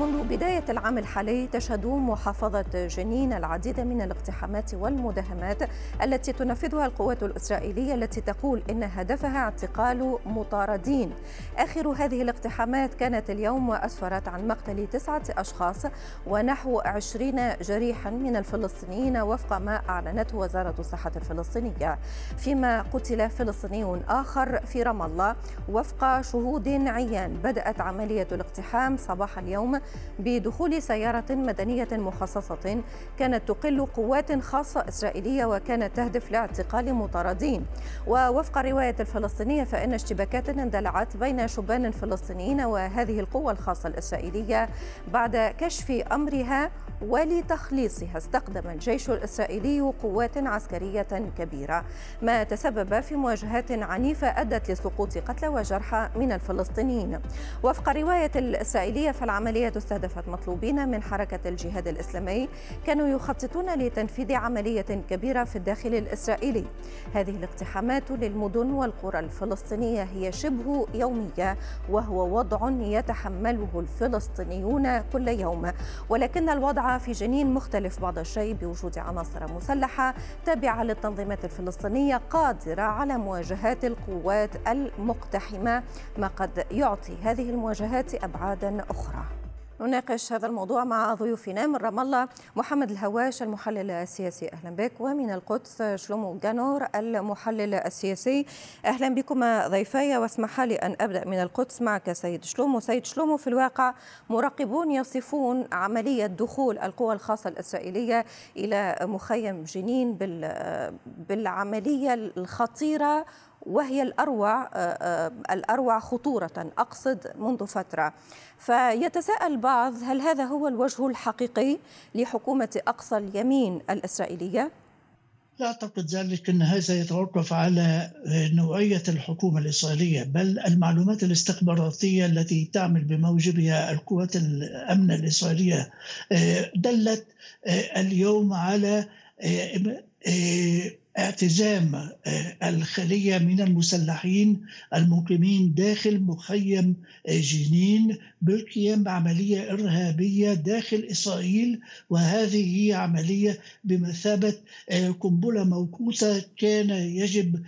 منذ بداية العام الحالي تشهد محافظة جنين العديد من الاقتحامات والمداهمات التي تنفذها القوات الإسرائيلية التي تقول إن هدفها اعتقال مطاردين. آخر هذه الاقتحامات كانت اليوم وأسفرت عن مقتل تسعة أشخاص ونحو عشرين جريحا من الفلسطينيين وفق ما أعلنته وزارة الصحة الفلسطينية. فيما قتل فلسطيني آخر في رام الله وفق شهود عيان بدأت عملية الاقتحام صباح اليوم بدخول سيارة مدنية مخصصة كانت تقل قوات خاصة إسرائيلية وكانت تهدف لاعتقال مطاردين. ووفق رواية الفلسطينية فإن اشتباكات اندلعت بين شبان فلسطينيين وهذه القوة الخاصة الإسرائيلية بعد كشف أمرها ولتخليصها استخدم الجيش الإسرائيلي قوات عسكرية كبيرة ما تسبب في مواجهات عنيفة أدت لسقوط قتلى وجرحى من الفلسطينيين. وفق رواية الإسرائيلية فالعملية استهدفت مطلوبين من حركة الجهاد الإسلامي كانوا يخططون لتنفيذ عملية كبيرة في الداخل الإسرائيلي. هذه الاقتحامات للمدن والقرى الفلسطينية هي شبه يومية وهو وضع يتحمله الفلسطينيون كل يوم. ولكن الوضع في جنين مختلف بعض الشيء بوجود عناصر مسلحة تابعة للتنظيمات الفلسطينية قادرة على مواجهة القوات المقتحمة ما قد يعطي هذه المواجهات أبعادا أخرى. نناقش هذا الموضوع مع ضيوفنا من رام الله محمد الهواش المحلل السياسي. أهلا بك. ومن القدس شلومو جانور المحلل السياسي. أهلا بكم ضيفي واسمح لي أن أبدأ من القدس معك سيد شلومو سيد شلومو في الواقع مراقبون يصفون عملية دخول القوى الخاصة الإسرائيلية إلى مخيم جنين بالعملية الخطيرة وهي الأروع آه، آه، الأروع خطورة أقصد منذ فترة. فيتساءل البعض هل هذا هو الوجه الحقيقي لحكومة أقصى اليمين الإسرائيلية؟ لا أعتقد ذلك أن هذا يتوقف على نوعية الحكومة الإسرائيلية بل المعلومات الاستخباراتية التي تعمل بموجبها القوات الأمن الإسرائيلية آه، دلت اليوم على اعتزام آه، الخلية من المسلحين المقيمين داخل مخيم آه، جنين بالقيام بعملية إرهابية داخل إسرائيل. وهذه هي عملية بمثابة آه، قنبلة موقوتة كان يجب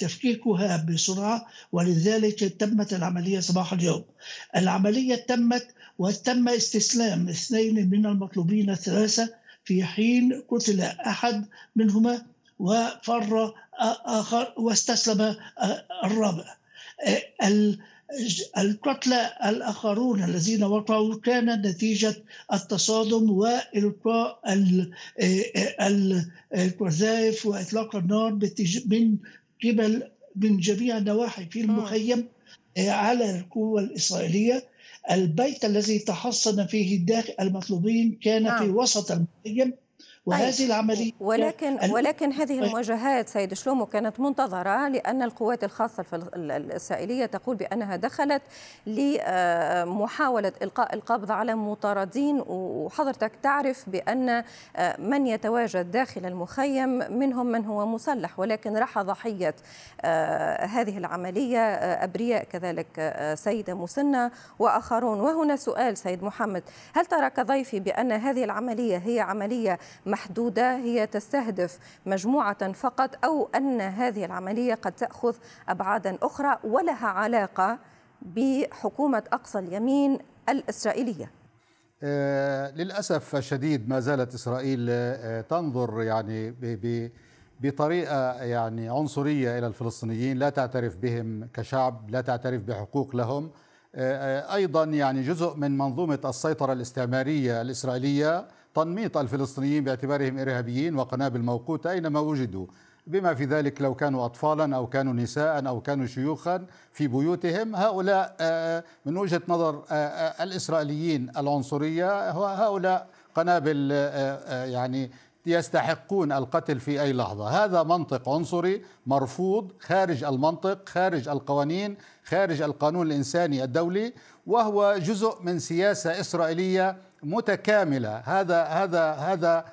تفكيكها بسرعة. ولذلك تمت العملية صباح اليوم. العملية تمت وتم استسلام اثنين من المطلوبين الثلاثة في حين قتل أحد منهما وفر آخر واستسلم الرابع القتلى الآخرون الذين وقعوا كان نتيجة التصادم وإلقاء القذائف وإطلاق النار من قبل من جميع النواحي في المخيم على القوة الإسرائيلية. البيت الذي تحصن فيه الداخل المطلوبين كان نعم. في وسط المخيم. وهذه طيب. العملية ولكن ولكن هذه طيب. المواجهات سيد شلومو كانت منتظرة لأن القوات الخاصة الإسرائيلية تقول بأنها دخلت لمحاولة إلقاء القبض على مطاردين وحضرتك تعرف بأن من يتواجد داخل المخيم منهم من هو مسلح ولكن راح ضحية هذه العملية أبرياء كذلك سيدة مسنة وآخرون وهنا سؤال سيد محمد هل ترى كضيفي بأن هذه العملية هي عملية محدودة هي تستهدف مجموعة فقط أو أن هذه العملية قد تأخذ أبعادا أخرى ولها علاقة بحكومة أقصى اليمين الإسرائيلية. آه للأسف الشديد ما زالت إسرائيل آه تنظر يعني بطريقة يعني عنصرية إلى الفلسطينيين لا تعترف بهم كشعب لا تعترف بحقوق لهم. آه، أيضا يعني جزء من منظومة السيطرة الاستعمارية الإسرائيلية تنميط الفلسطينيين باعتبارهم إرهابيين وقنابل موقوتة أينما وجدوا بما في ذلك لو كانوا أطفالا أو كانوا نساء أو كانوا شيوخا في بيوتهم. هؤلاء آه، من وجهة نظر آه، آه، الإسرائيليين العنصرية هؤلاء قنابل يعني يستحقون القتل في أي لحظة. هذا منطق عنصري مرفوض خارج المنطق خارج القوانين خارج القانون الإنساني الدولي وهو جزء من سياسة إسرائيلية متكاملة. هذا هذا هذا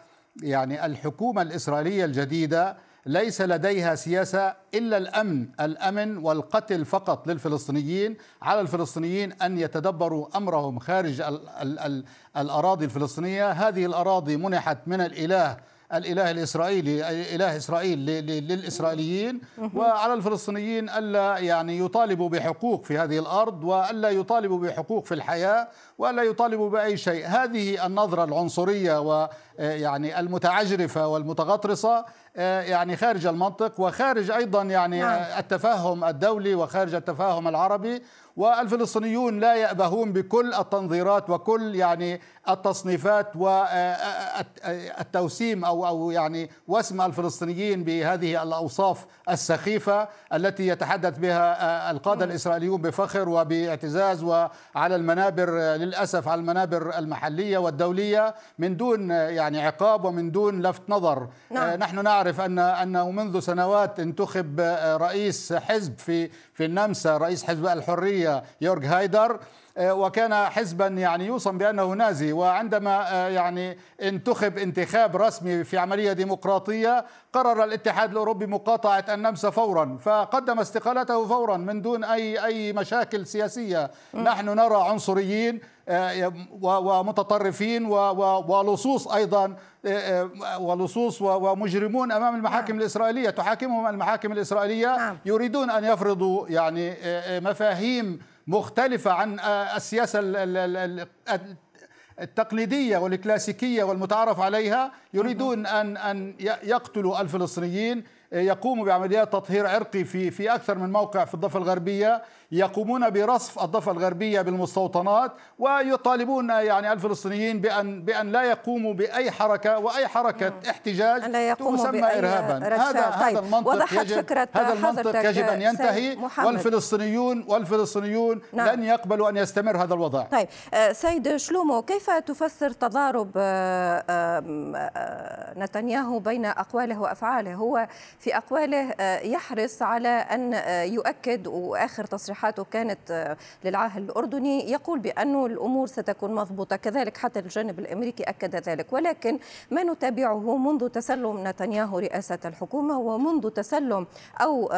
يعني الحكومة الإسرائيلية الجديدة ليس لديها سياسة إلا الأمن الأمن والقتل فقط للفلسطينيين على الفلسطينيين أن يتدبروا أمرهم خارج ال ال ال الأراضي الفلسطينية. هذه الأراضي منحت من الإله الإله الإسرائيلي إله إسرائيل للإسرائيليين وعلى الفلسطينيين ألا يعني يطالبوا بحقوق في هذه الأرض وألا يطالبوا بحقوق في الحياة وألا يطالبوا بأي شيء. هذه النظرة العنصرية ويعني المتعجرفة والمتغطرسه يعني خارج المنطق وخارج أيضا يعني نعم. التفاهم الدولي وخارج التفاهم العربي والفلسطينيون لا يأبهون بكل التنظيرات وكل يعني التصنيفات والتوسيم أو أو يعني وسم الفلسطينيين بهذه الأوصاف السخيفة التي يتحدث بها القادة الإسرائيليون بفخر وباعتزاز وعلى المنابر للأسف على المنابر المحلية والدولية من دون يعني عقاب ومن دون لفت نظر نعم. نحن نعرف ان انه منذ سنوات انتخب رئيس حزب في في النمسا رئيس حزب الحرية يورغ هايدر آه، وكان حزبا يعني يوصم بأنه نازي وعندما آه، يعني انتخب انتخاب رسمي في عملية ديمقراطية قرر الاتحاد الأوروبي مقاطعة النمسا فورا فقدم استقالته فورا من دون أي أي مشاكل سياسية نحن نرى عنصريين آه، ومتطرفين ولصوص أيضا ولصوص ومجرمون أمام المحاكم نعم. الإسرائيلية تحاكمهم المحاكم الإسرائيلية نعم. يريدون أن يفرضوا يعني مفاهيم مختلفة عن آه، السياسة التقليدية والكلاسيكية والمتعارف عليها يريدون أن أن يقتلوا الفلسطينيين يقوموا بعمليات تطهير عرقي في في أكثر من موقع في الضفة الغربية يقومون برصف الضفة الغربية بالمستوطنات ويطالبون يعني الفلسطينيين بان بأن لا يقوموا بأي حركة وأي حركة احتجاج لا تسمى ارهابا. هذا طيب. هذا المنطق يجب فكرة هذا المنطق يجب أن ينتهي والفلسطينيون والفلسطينيون نعم. لن يقبلوا أن يستمر هذا الوضع. طيب آه، سيد شلومو كيف تفسر تضارب آه، آه، نتنياهو بين أقواله وأفعاله؟ هو في أقواله يحرص على أن يؤكد وآخر تصريحاته كانت آه، للعاهل الأردني يقول بأن الأمور ستكون مضبوطة. كذلك حتى الجانب الأمريكي أكد ذلك. ولكن ما نتابعه منذ تسلم نتنياهو رئاسة الحكومة ومنذ تسلم أو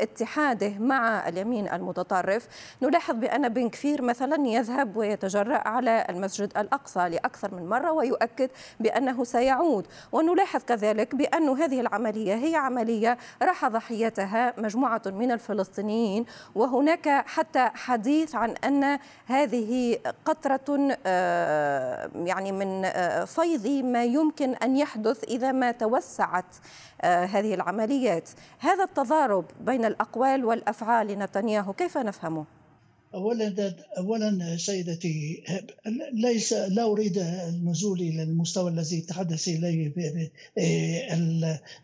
اتحاده مع اليمين المتطرف نلاحظ بأن بن كفير مثلا يذهب ويتجرأ على المسجد الأقصى لأكثر من مرة ويؤكد بأنه سيعود. ونلاحظ كذلك بأن هذه العملية هي عملية راح ضحيتها مجموعة من الفلسطينيين وهناك حتى حديث عن أن هذه قطرة آه، يعني من آه، فيض ما يمكن أن يحدث إذا ما توسعت آه، هذه العمليات هذا التضارب بين الأقوال والأفعال لنتنياهو كيف نفهمه؟ اولا اولا سيدتي ليس لا أريد النزول إلى المستوى الذي تحدث إليه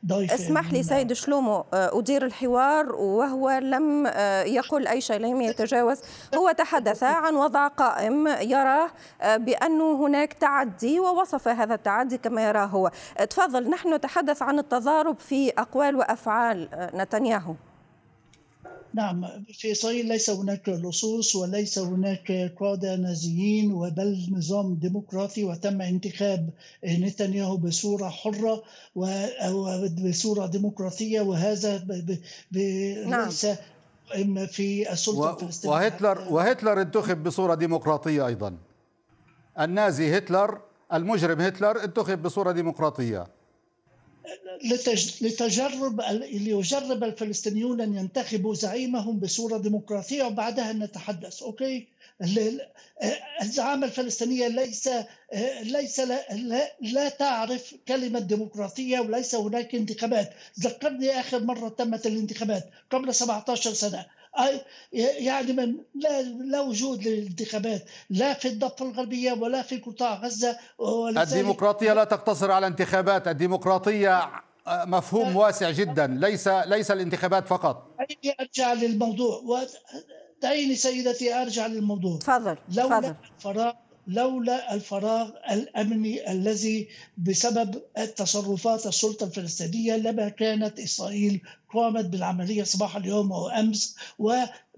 الضيف اسمح لي سيد شلومو أدير الحوار وهو لم يقل أي شيء لم يتجاوز. هو تحدث عن وضع قائم يراه بانه هناك تعدي ووصف هذا التعدي كما يراه هو. تفضل نحن نتحدث عن التضارب في أقوال وأفعال نتنياهو. نعم في إسرائيل ليس هناك لصوص وليس هناك قادة نازيين وبل نظام ديمقراطي وتم انتخاب نتنياهو بصورة حرة وبصورة ديمقراطية وهذا ب... ب... نعم. ليس في السلطة و... الفلسطينية. وهتلر وهتلر انتخب بصورة ديمقراطية أيضا. النازي هتلر المجرم هتلر انتخب بصورة ديمقراطية. لتجرب ليجرب الفلسطينيون أن ينتخبوا زعيمهم بصورة ديمقراطية وبعدها نتحدث أوكي؟ الزعامة الفلسطينية ليس ليس لا, لا تعرف كلمة ديمقراطية وليس هناك انتخابات. ذكرني آخر مرة تمت الانتخابات قبل 17 سنة. يعني من لا, لا وجود للانتخابات لا في الضفة الغربية ولا في قطاع غزة الديمقراطية لا تقتصر على انتخابات الديمقراطية مفهوم واسع جدا. ليس ليس الانتخابات فقط. أرجع للموضوع دعيني سيدتي أرجع للموضوع. تفضل لولا الفراغ لولا الفراغ الأمني الذي بسبب تصرفات السلطة الفلسطينية لما كانت إسرائيل قامت بالعملية صباح اليوم وأمس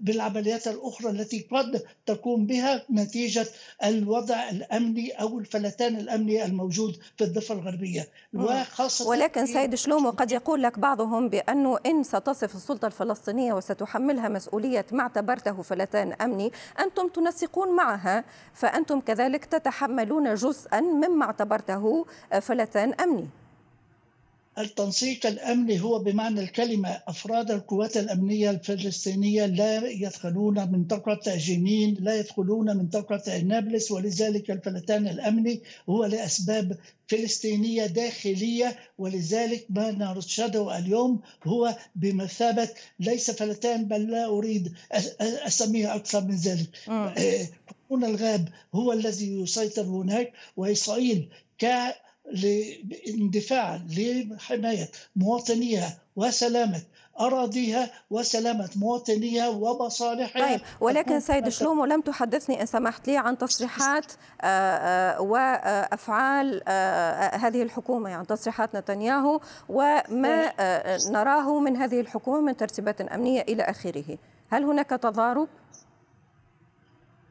وبالعمليات الأخرى التي قد تقوم بها نتيجة الوضع الأمني أو الفلتان الأمني الموجود في الضفة الغربية. وخاصة ولكن سيد شلومو قد يقول لك بعضهم بأنه إن ستصف السلطة الفلسطينية وستحملها مسؤولية ما اعتبرته فلتان أمني أنتم تنسقون معها فأنتم كذلك تتحملون جزءا مما اعتبرته فلتان أمني. التنسيق الأمني هو بمعنى الكلمة. أفراد القوات الأمنية الفلسطينية لا يدخلون منطقة جنين لا يدخلون منطقة نابلس ولذلك الفلتان الأمني هو لأسباب فلسطينية داخلية. ولذلك ما نرشده اليوم هو بمثابة ليس فلتان بل لا أريد أسميه أكثر من ذلك. قانون الغاب هو الذي يسيطر هناك وإسرائيل ك لاندفاع لحماية مواطنيها وسلامة أراضيها وسلامة مواطنيها ومصالحها. طيب ولكن سيد شلومو لم تحدثني إن سمحت لي عن تصريحات آه، آه، وأفعال آه، هذه الحكومة يعني تصريحات نتنياهو وما نراه من هذه الحكومة من ترتيبات أمنية إلى آخره. هل هناك تضارب؟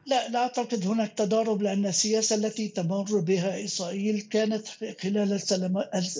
لا لا أعتقد هناك تضارب لأن السياسة التي تمر بها إسرائيل كانت خلال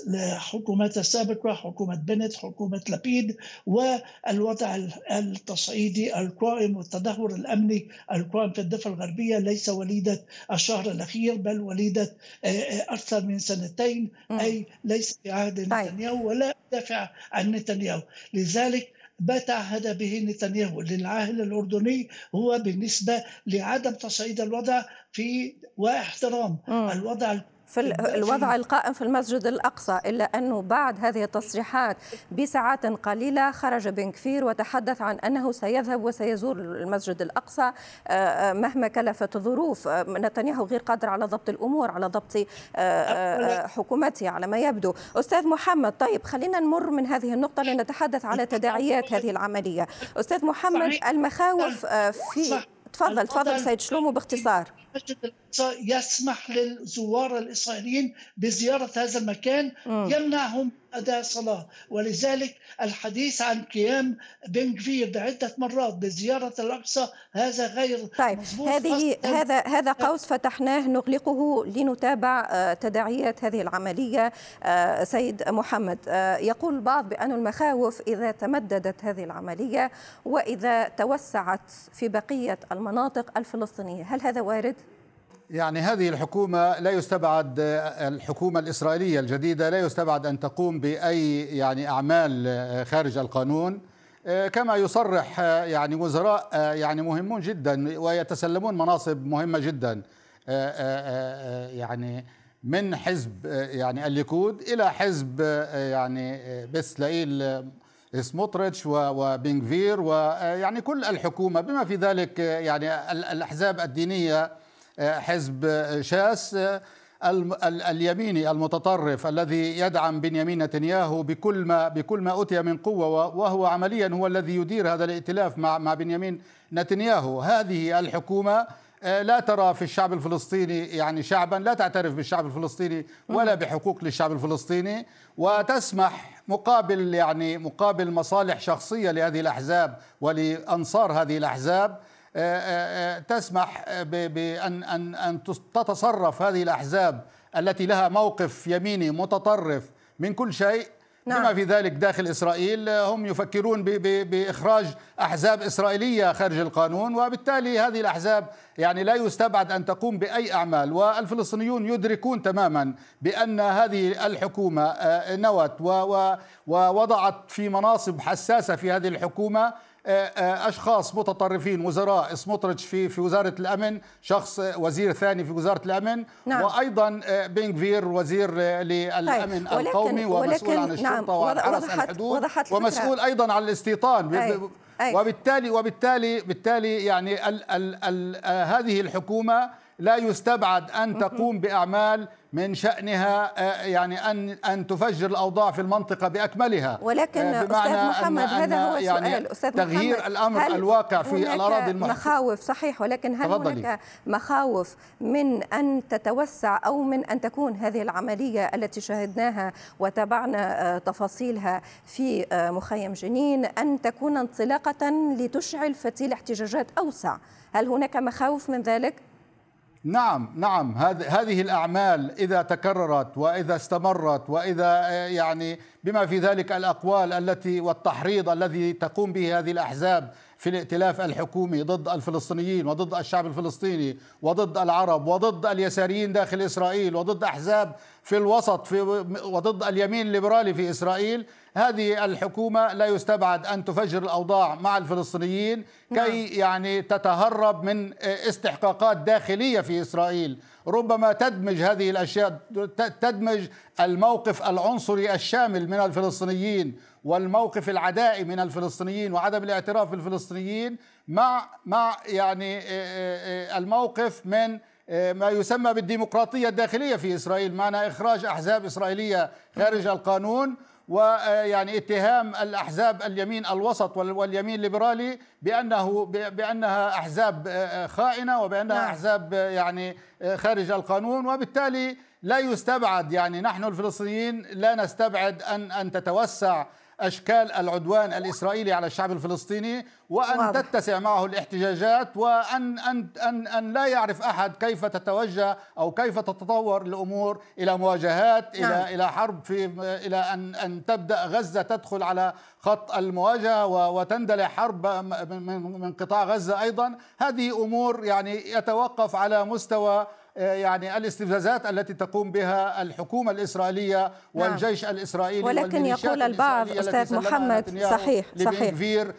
الحكومات السابقة حكومة بنت حكومة لبيد والوضع التصعيدي القائم والتدهور الأمني القائم في الضفة الغربية. ليس وليدة الشهر الأخير بل وليدة آه، أكثر من سنتين. أي ليس في عهد طيب. نتنياهو ولا دافع عن نتنياهو. لذلك ما تعهد به نتنياهو للعاهل الأردني هو بالنسبة لعدم تصعيد الوضع في واحترام الوضع في الوضع القائم في المسجد الأقصى إلا أنه بعد هذه التصريحات بساعات قليلة خرج بن كفير وتحدث عن أنه سيذهب وسيزور المسجد الأقصى آه، آه، مهما كلفت الظروف آه، نتنياهو غير قادر على ضبط الأمور على ضبط حكومته على ما يبدو. أستاذ محمد طيب خلينا نمر من هذه النقطة لنتحدث على تداعيات هذه العملية. أستاذ محمد المخاوف في تفضل تفضل سيد شلومو باختصار. المسجد الأقصى يسمح للزوار الإسرائيليين بزيارة هذا المكان يمنعهم أداء الصلاة. ولذلك الحديث عن قيام بن كفير بعدة مرات بزيارة الأقصى هذا غير طيب هذه هذا هذا قوس فتحناه نغلقه لنتابع آه، تداعيات هذه العملية آه، سيد محمد. آه، يقول البعض بأن المخاوف إذا تمددت هذه العملية وإذا توسعت في بقية المناطق الفلسطينية هل هذا وارد؟ يعني هذه الحكومة لا يستبعد الحكومة الإسرائيلية الجديدة لا يستبعد أن تقوم بأي يعني أعمال خارج القانون كما يصرح يعني وزراء يعني مهمون جدا ويتسلمون مناصب مهمة جدا يعني من حزب يعني الليكود إلى حزب يعني بتسلئيل سموتريتش وبن غفير ويعني كل الحكومة بما في ذلك يعني الأحزاب الدينية حزب شاس اليميني المتطرف الذي يدعم بنيامين نتنياهو بكل ما بكل ما اوتي من قوة وهو عمليا هو الذي يدير هذا الائتلاف مع مع بنيامين نتنياهو. هذه الحكومة آه، لا ترى في الشعب الفلسطيني يعني شعبا لا تعترف بالشعب الفلسطيني ولا بحقوق للشعب الفلسطيني. وتسمح مقابل يعني مقابل مصالح شخصية لهذه الأحزاب ولأنصار هذه الأحزاب آه، تسمح بأن أن أن تتصرف هذه الأحزاب التي لها موقف يميني متطرف من كل شيء. نعم. بما في ذلك داخل إسرائيل هم يفكرون بإخراج أحزاب إسرائيلية خارج القانون وبالتالي هذه الأحزاب يعني لا يستبعد أن تقوم بأي أعمال. والفلسطينيون يدركون تماما بأن هذه الحكومة نوت ووضعت في مناصب حساسة في هذه الحكومة. آه، آه، أشخاص متطرفين وزراء سموتريتش في في وزارة الأمن شخص وزير ثاني في وزارة الأمن نعم. وأيضا آه، بن غفير وزير للأمن طيب. القومي ومسؤول عن الشرطة نعم. وعن حرس الحدود ومسؤول أيضا عن الاستيطان أي. أي. وبالتالي وبالتالي بالتالي يعني ال ال ال هذه الحكومة لا يستبعد أن تقوم بأعمال من شأنها آه، يعني أن أن تفجر الأوضاع في المنطقة بأكملها ولكن آه، أستاذ محمد أن هذا هو يعني السؤال أستاذ تغيير محمد الأمر الواقع في الأراضي المحتلة مخاوف صحيح ولكن هل. هناك مخاوف من أن تتوسع أو من أن تكون هذه العملية التي شاهدناها وتابعنا آه، تفاصيلها في مخيم جنين أن تكون انطلاقة لتشعل فتيل احتجاجات أوسع هل هناك مخاوف من ذلك؟ نعم نعم. هذه الأعمال إذا تكررت وإذا استمرت وإذا آه، يعني بما في ذلك الأقوال التي والتحريض الذي تقوم به هذه الأحزاب في الائتلاف الحكومي ضد الفلسطينيين وضد الشعب الفلسطيني وضد العرب وضد اليساريين داخل إسرائيل وضد أحزاب في الوسط في وضد اليمين الليبرالي في إسرائيل هذه الحكومة لا يستبعد أن تفجر الأوضاع مع الفلسطينيين كي نعم. يعني تتهرب من استحقاقات داخلية في إسرائيل. ربما تدمج هذه الأشياء تدمج الموقف العنصري الشامل من الفلسطينيين والموقف العدائي من الفلسطينيين وعدم الاعتراف بالفلسطينيين مع مع يعني الموقف من ما يسمى بالديمقراطية الداخلية في إسرائيل معنى إخراج أحزاب إسرائيلية خارج القانون. ويعني اتهام الأحزاب اليمين الوسط واليمين الليبرالي بأنه بأنها أحزاب خائنة وبأنها نعم. أحزاب يعني خارج القانون وبالتالي لا يستبعد يعني نحن الفلسطينيين لا نستبعد أن أن تتوسع أشكال العدوان الإسرائيلي على الشعب الفلسطيني وأن واضح. تتسع معه الاحتجاجات وأن أن أن أن لا يعرف أحد كيف تتوجه أو كيف تتطور الأمور إلى مواجهات نعم. إلى إلى حرب في إلى أن أن تبدأ غزة تدخل على خط المواجهة وتندلع حرب من قطاع غزة أيضا هذه أمور يعني يتوقف على مستوى يعني الاستفزازات التي تقوم بها الحكومة الإسرائيلية نعم. والجيش نعم. الإسرائيلي ولكن يقول البعض أستاذ محمد صحيح صحيح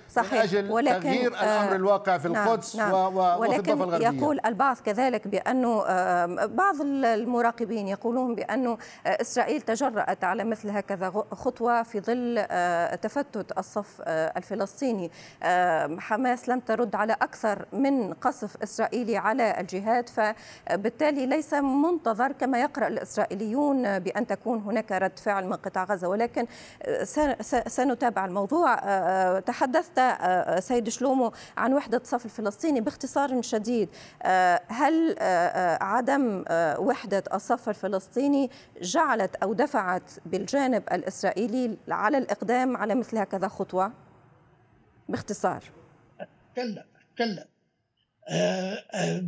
صحيح من أجل ولكن تغيير الأمر الواقع في نعم القدس نعم وفي الضفة الغربية يقول البعض كذلك بأنه بعض المراقبين يقولون بأنه إسرائيل تجرأت على مثل هكذا خطوة في ظل تفتت الصف الفلسطيني حماس لم ترد على أكثر من قصف إسرائيلي على الجهاد فبالتالي وبالتالي ليس منتظر كما يقرأ الإسرائيليون بأن تكون هناك رد فعل من قطاع غزة ولكن سنتابع الموضوع. تحدثت سيد شلومو عن وحدة الصف الفلسطيني باختصار شديد. هل عدم وحدة الصف الفلسطيني جعلت أو دفعت بالجانب الإسرائيلي على الإقدام على مثل هكذا خطوة؟ باختصار. كلا كلا. آه، آه،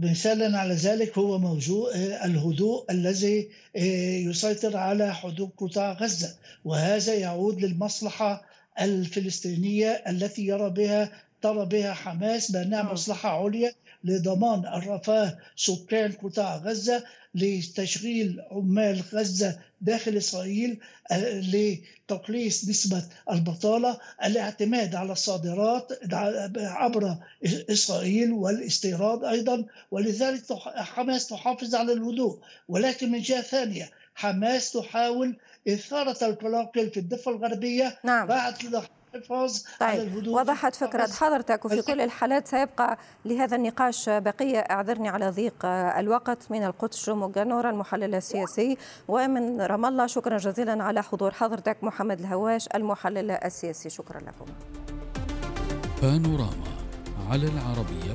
مثالا على ذلك هو موضوع آه، الهدوء الذي يسيطر على حدود قطاع غزة. وهذا يعود للمصلحة الفلسطينية التي يرى بها ترى بها حماس بأنها مصلحة عليا لضمان الرفاه سكان قطاع غزة. لتشغيل عمال غزة داخل إسرائيل آه، لتقليص نسبة البطالة الاعتماد على الصادرات عبر إسرائيل والاستيراد أيضا ولذلك حماس تحافظ على الهدوء ولكن من جهة ثانية حماس تحاول إثارة القلاقل في الضفة الغربية نعم. بعد الحفاظ طيب. على الهدوء. وضحت فكرة حضرتك وفي كل الحالات سيبقى لهذا النقاش بقية أعذرني على ضيق الوقت. من القدس جومو جانورا المحلل السياسي ومن رام الله شكرا جزيلا على حضور حضرتك محمد الهواش المحلل السياسي شكرا لكم. بانوراما على العربية